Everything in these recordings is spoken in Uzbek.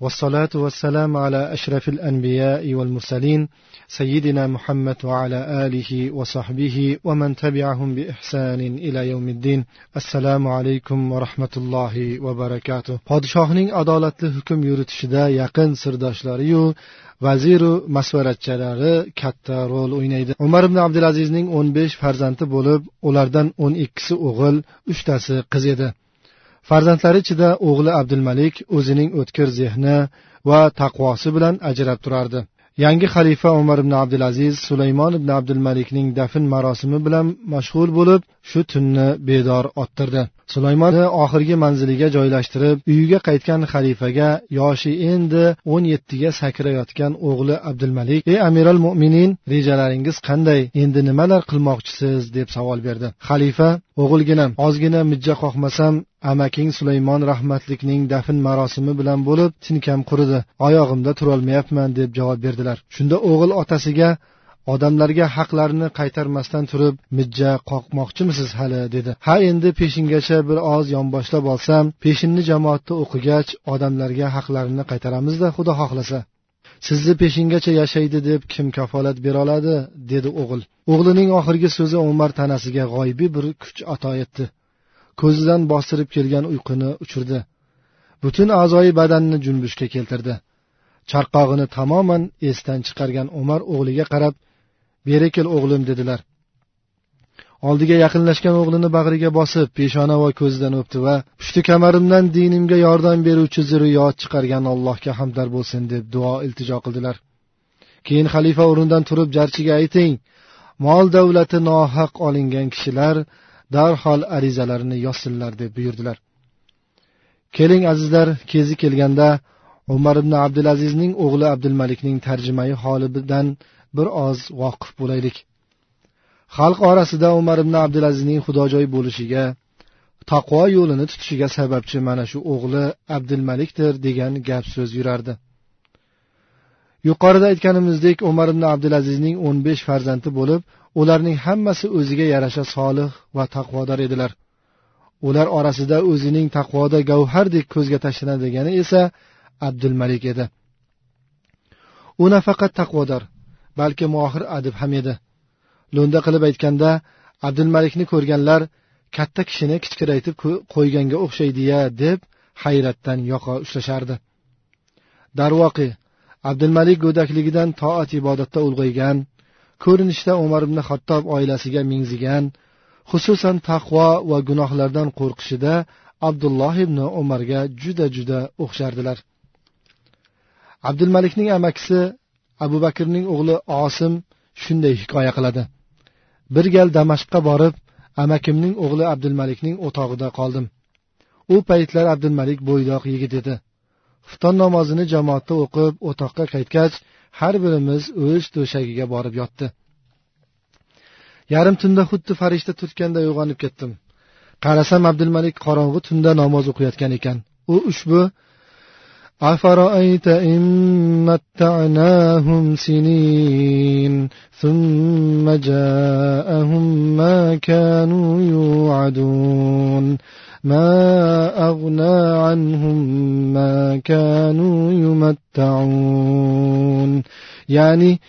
والصلاة والسلام على أشرف الأنبياء والمرسلين سيدنا محمد وعلى آله وصحبه ومن تبعهم بإحسان إلى يوم الدين السلام عليكم ورحمة الله وبركاته podshohning adolatli hukm yuritishida yaqin sirdoshlariyu vaziru masvaratchalari katta rol o'ynaydi umar ibn abdulazizning o'n besh farzandi bo'lib ulardan o'n ikkisi o'g'il uchtasi qiz edi Farzandlari ichida o'g'li abdulmalik o'zining o'tkir zehni va taqvosi bilan ajrab turardi. Yangi xalifa umar ibn abdulaziz sulaymon ibn abdulmalikning dafn marosimi bilan mashg'ul bo'lib shu tunni bedor ottirdi. Sulaymonni oxirgi manziliga joylashtirib uyiga qaytgan xalifaga yoshi endi o'n yettiga sakrayotgan o'g'li abdulmalik ey amiral mo'minin rejalaringiz qanday? Endi nimalar qilmoqchisiz? deb savol berdi. Xalifa o'g'ilginam ozgina mijja qoqmasam amaking sulaymon rahmatlikning dafn marosimi bilan bo'lib tinkam quridi. Oyog'imda turolmayapman deb javob berdilar. Shunda o'g'il otasiga odamlarga haqlarini qaytarmasdan turib mijja qoqmoqchimisiz hali? dedi. Ha endi peshingacha bir oz yonboshlab olsam peshinni jamoatda o'qigach odamlarga haqlarini qaytaramizda xudo xohlasa. Sizni peshingacha yashaydi deb kim kafolat bera oladi? dedi o'g'il. O'g'lining oxirgi so'zi umar tanasiga g'oyibiy bir kuch ato etdi. Ko'zidan bostirib kelgan uyquni uchirdi. Butun a'zoyi badanni junbushga keltirdi. Charqog'ini tamoman esdan chiqargan umar o'g'liga qarab beri kel o'g'lim dedilar. Oldiga yaqinlashgan o'g'lini bag'riga bosib peshona va ko'zidan o'pdi va pushti kamarimdan dinimga yordam beruvchi zurriyot chiqargan allohga hamdar bo'lsin deb duo iltijo qildilar. Keyin xalifa o'rnidan turib jarchiga ayting mol davlati nohaq olingan kishilar darhol arizalarini yozsinlar deb buyurdilar. Keling azizlar kezi kelganda umar ibn abdulazizning o'g'li abdulmalikning tarjimai holidan bir oz voqif bo'laylik. Xalq orasida umar ibn abdulazizning xudojo'y bo'lishiga taqvo yo'lini tutishiga sababchi mana shu o'g'li abdulmalikdir degan gap so'z yurardi. Yuqorida aytganimizdek umar ibn abdulazizning o'n besh farzandi bo'lib ularning hammasi o'ziga yarasha solih va taqvodor edilar. Ular orasida o'zining taqvoda gavhardek ko'zga tashlanadigani esa abdulmalik edi. U nafaqat taqvodor balki mohir adib ham edi. Lo'nda qilib aytganda abdulmalikni ko'rganlar katta kishini kichkiraytib qo'yganga o'xshaydi ya deb hayratdan yoqa ushlashardi. Darvoqe abdulmalik go'dakligidan toat ibodatda ulg'aygan ko'rinishda umar ibn xattob oilasiga mingzigan xususan taqvo va gunohlardan qo'rqishida abdulloh ibn umarga juda juda o'xshardilar. Abdulmalikning amakisi abu bakrning o'g'li osim shunday hikoya qiladi. Bir gal damashqqa borib amakimning o'g'li abdulmalikning o'tog'ida qoldim. U paytlar abdulmalik bo'ydoq yigit edi. Xufton namozini jamoatda o'qib o'toqqa qaytgach har birimiz o'z to'shagiga borib yotdi. Yarim tunda xuddi farishta turtganday uyg'onib ketdim. Qarasam abdulmalik qorong'i tunda namoz o'qiyotgan ekan. U ushbu أفرأيت إن متعناهم سنين ثم جاءهم ما كانوا يوعدون ما أغنى عنهم ما كانوا يمتعون يعني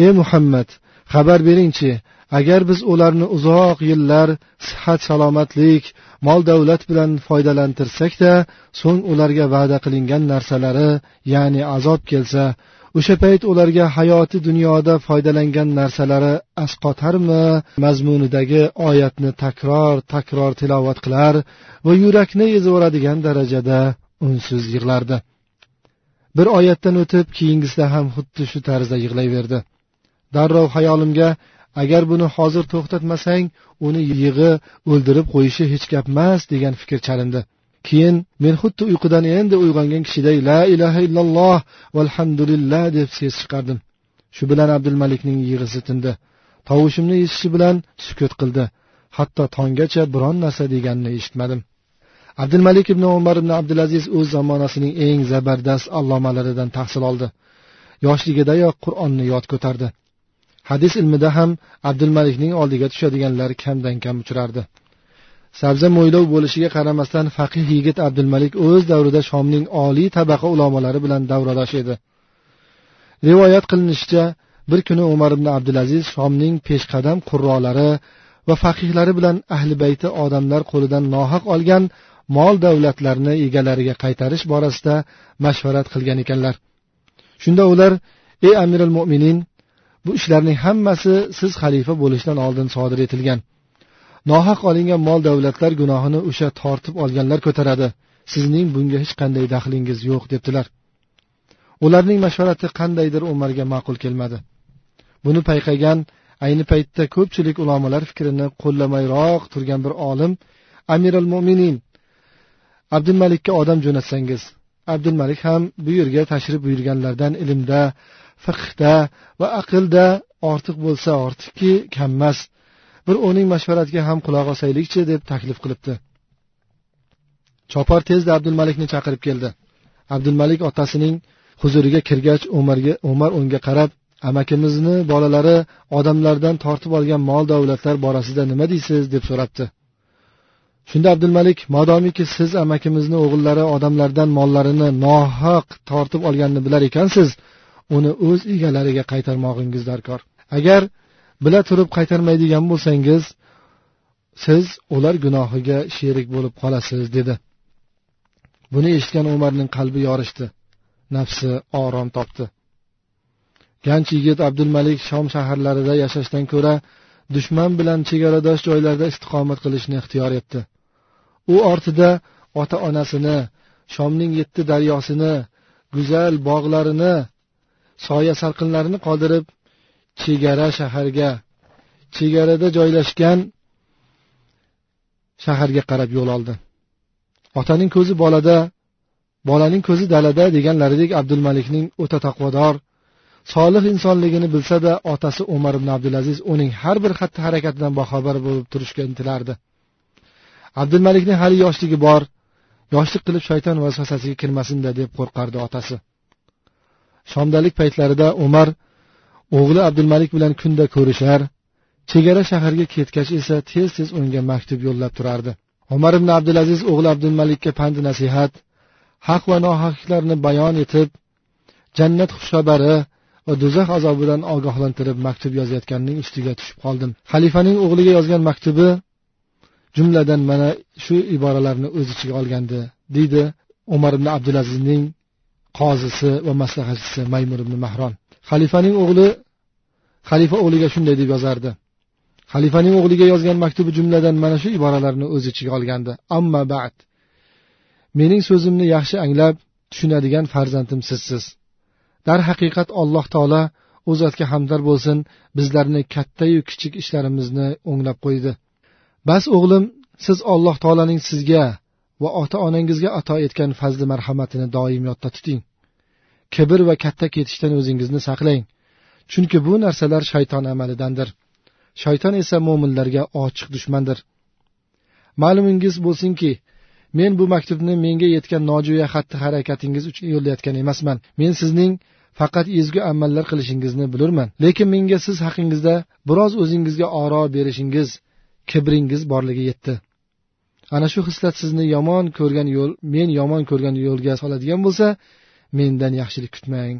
ey muhammad xabar beringchi agar biz ularni uzoq yillar sihat salomatlik mol davlat bilan foydalantirsakda so'ng ularga va'da qilingan narsalari ya'ni azob kelsa o'sha payt ularga hayoti dunyoda foydalangan narsalari asqotarmi? Mazmunidagi oyatni takror takror tilovat qilar va yurakni ezvoradigan darajada unsiz yig'lardi. Bir oyatdan o'tib keyingisida ham xuddi shu tarzda yig'layverdi. Darrov xayolimga agar buni hozir to'xtatmasang uni yig'i o'ldirib qo'yishi hech gap emas degan fikr chalindi. Keyin men xuddi uyqudan endi uyg'ongan kishiday la ilaha illalloh valhamdulillah deb ses chiqardim. Shu bilan abdulmalikning yig'isi tindi. Tovushimni eshitishi bilan sukut qildi. Hatto tonggacha biron narsa deganini eshitmadim. Abdulmalik ibn umar ibn abdulaziz o'z zamonasining eng zabardast allomalaridan tahsil oldi. Yoshligidayoq qur'onni yod ko'tardi. Hadis ilmida ham abdulmalikning oldiga tushadiganlar kamdan kam uchrardi. Sabza mo'ylov bo'lishiga qaramasdan faqih yigit abdulmalik o'z davrida shomning oliy tabaqa ulamolari bilan davradosh edi. Rivoyat qilinishicha bir kuni umar ibn abdulaziz shomning peshqadam qurrolari va faqihlari bilan ahli bayti odamlar qo'lidan nohaq olgan mol davlatlarni egalariga qaytarish borasida mashvarat qilgan ekanlar. Shunda ular ey amiril mo'minin bu ishlarning hammasi siz xalifa bo'lishdan oldin sodir etilgan. Nohaq olingan mol davlatlar gunohini o'sha tortib olganlar ko'taradi. Sizning bunga hech qanday daxlingiz yo'q debdilar. Ularning mashvarati qandaydir umarga ma'qul kelmadi. Buni payqagan ayni paytda ko'pchilik ulamolar fikrini qo'llamayroq turgan bir olim amirul mo'minin abdulmalikka odam jo'natsangiz abdulmalik ham bu yerga tashrif buyurganlardan ilmda fiqda va aqlda ortiq bo'lsa ortiqki kammas bir uning mashvaratiga ham quloq osaylikchi deb taklif qilibdi. Chopar tezda abdulmalikni chaqirib keldi. Abdulmalik otasining huzuriga kirgach umarga umar unga qarab amakimizni bolalari odamlardan tortib olgan mol davlatlar borasida nima deysiz? deb so'rabdi. Shunda abdulmalik modomiki siz amakimizni o'g'illari odamlardan mollarini nohaq tortib olganini bilar ekansiz. Uni o'z egalariga qaytarmog'ingiz darkor. Agar bila turib qaytarmaydigan bo'lsangiz siz ular gunohiga sherik bo'lib qolasiz dedi. Buni eshitgan umarning qalbi yorishdi. Nafsi orom topdi. Ganch yigit abdulmalik shom shaharlarida yashashdan ko'ra dushman bilan chegaradosh joylarda istiqomat qilishni ixtiyor etdi. U ortida ota onasini shomning yetti daryosini go'zal bog'larini soya salqinlarini qoldirib chegara shaharga chegarada joylashgan shaharga qarab yo'l oldi. Otaning ko'zi bolada bolaning ko'zi dalada deganlaridek abdulmalikning o'ta taqvodor solih insonligini bilsa da otasi umar ibn abdulaziz uning har bir xatti harakatidan boxabar bo'lib turishga intilardi abdulmalikning hali yoshligi bor yoshlik qilib shayton vasvasasiga kirmasinda deb qo'rqardi otasi. Shomdalik paytlarida umar o'g'li abdulmalik bilan kunda ko'rishar chegara shaharga ketgach esa tez tez unga maktub yo'llab turardi. Umar ibn abdulaziz o'g'li abdulmalikka pand nasihat haq va nohaqliklarni bayon etib jannat xushxabari va do'zax azobidan ogohlantirib maktub yozayotganining ustiga tushib qoldim. Xalifaning o'g'liga yozgan maktubi jumladan mana shu iboralarni o'z ichiga olgandi deydi umar ibn abdulazizning qozisi va maslahatchisi maymur ibn mahron. Xalifaning o'g'li xalifa o'g'liga shunday deb yozardi. Xalifaning o'g'liga yozgan maktubi jumladan mana shu iboralarni o'z ichiga olgandi. Amma bad. Mening so'zimni yaxshi anglab tushunadigan farzandim sizsiz. Darhaqiqat alloh taolo u zotga hamdar bo'lsin bizlarni kattayu kichik ishlarimizni o'nglab qo'ydi. Bas o'g'lim siz alloh taoloning sizga va ota onangizga ato etgan fazli marhamatini doim yodda tuting. Kibr va katta ketishdan o'zingizni saqlang. Chunki bu narsalar shayton amalidandir. Shayton esa mo'minlarga ochiq dushmandir. Ma'lumingiz bo'lsinki men bu maktubni menga yetgan nojo'ya xatti harakatingiz uchun yo'llayotgan emasman. Men sizning faqat ezgu amallar qilishingizni bilurman. Lekin menga siz haqingizda biroz o'zingizga oro berishingiz kibringiz borligi yetdi. Ana shu hislat sizni yomon ko'rgan yo'l men yomon ko'rgan yo'lga soladigan bo'lsa mendan yaxshilik kutmang.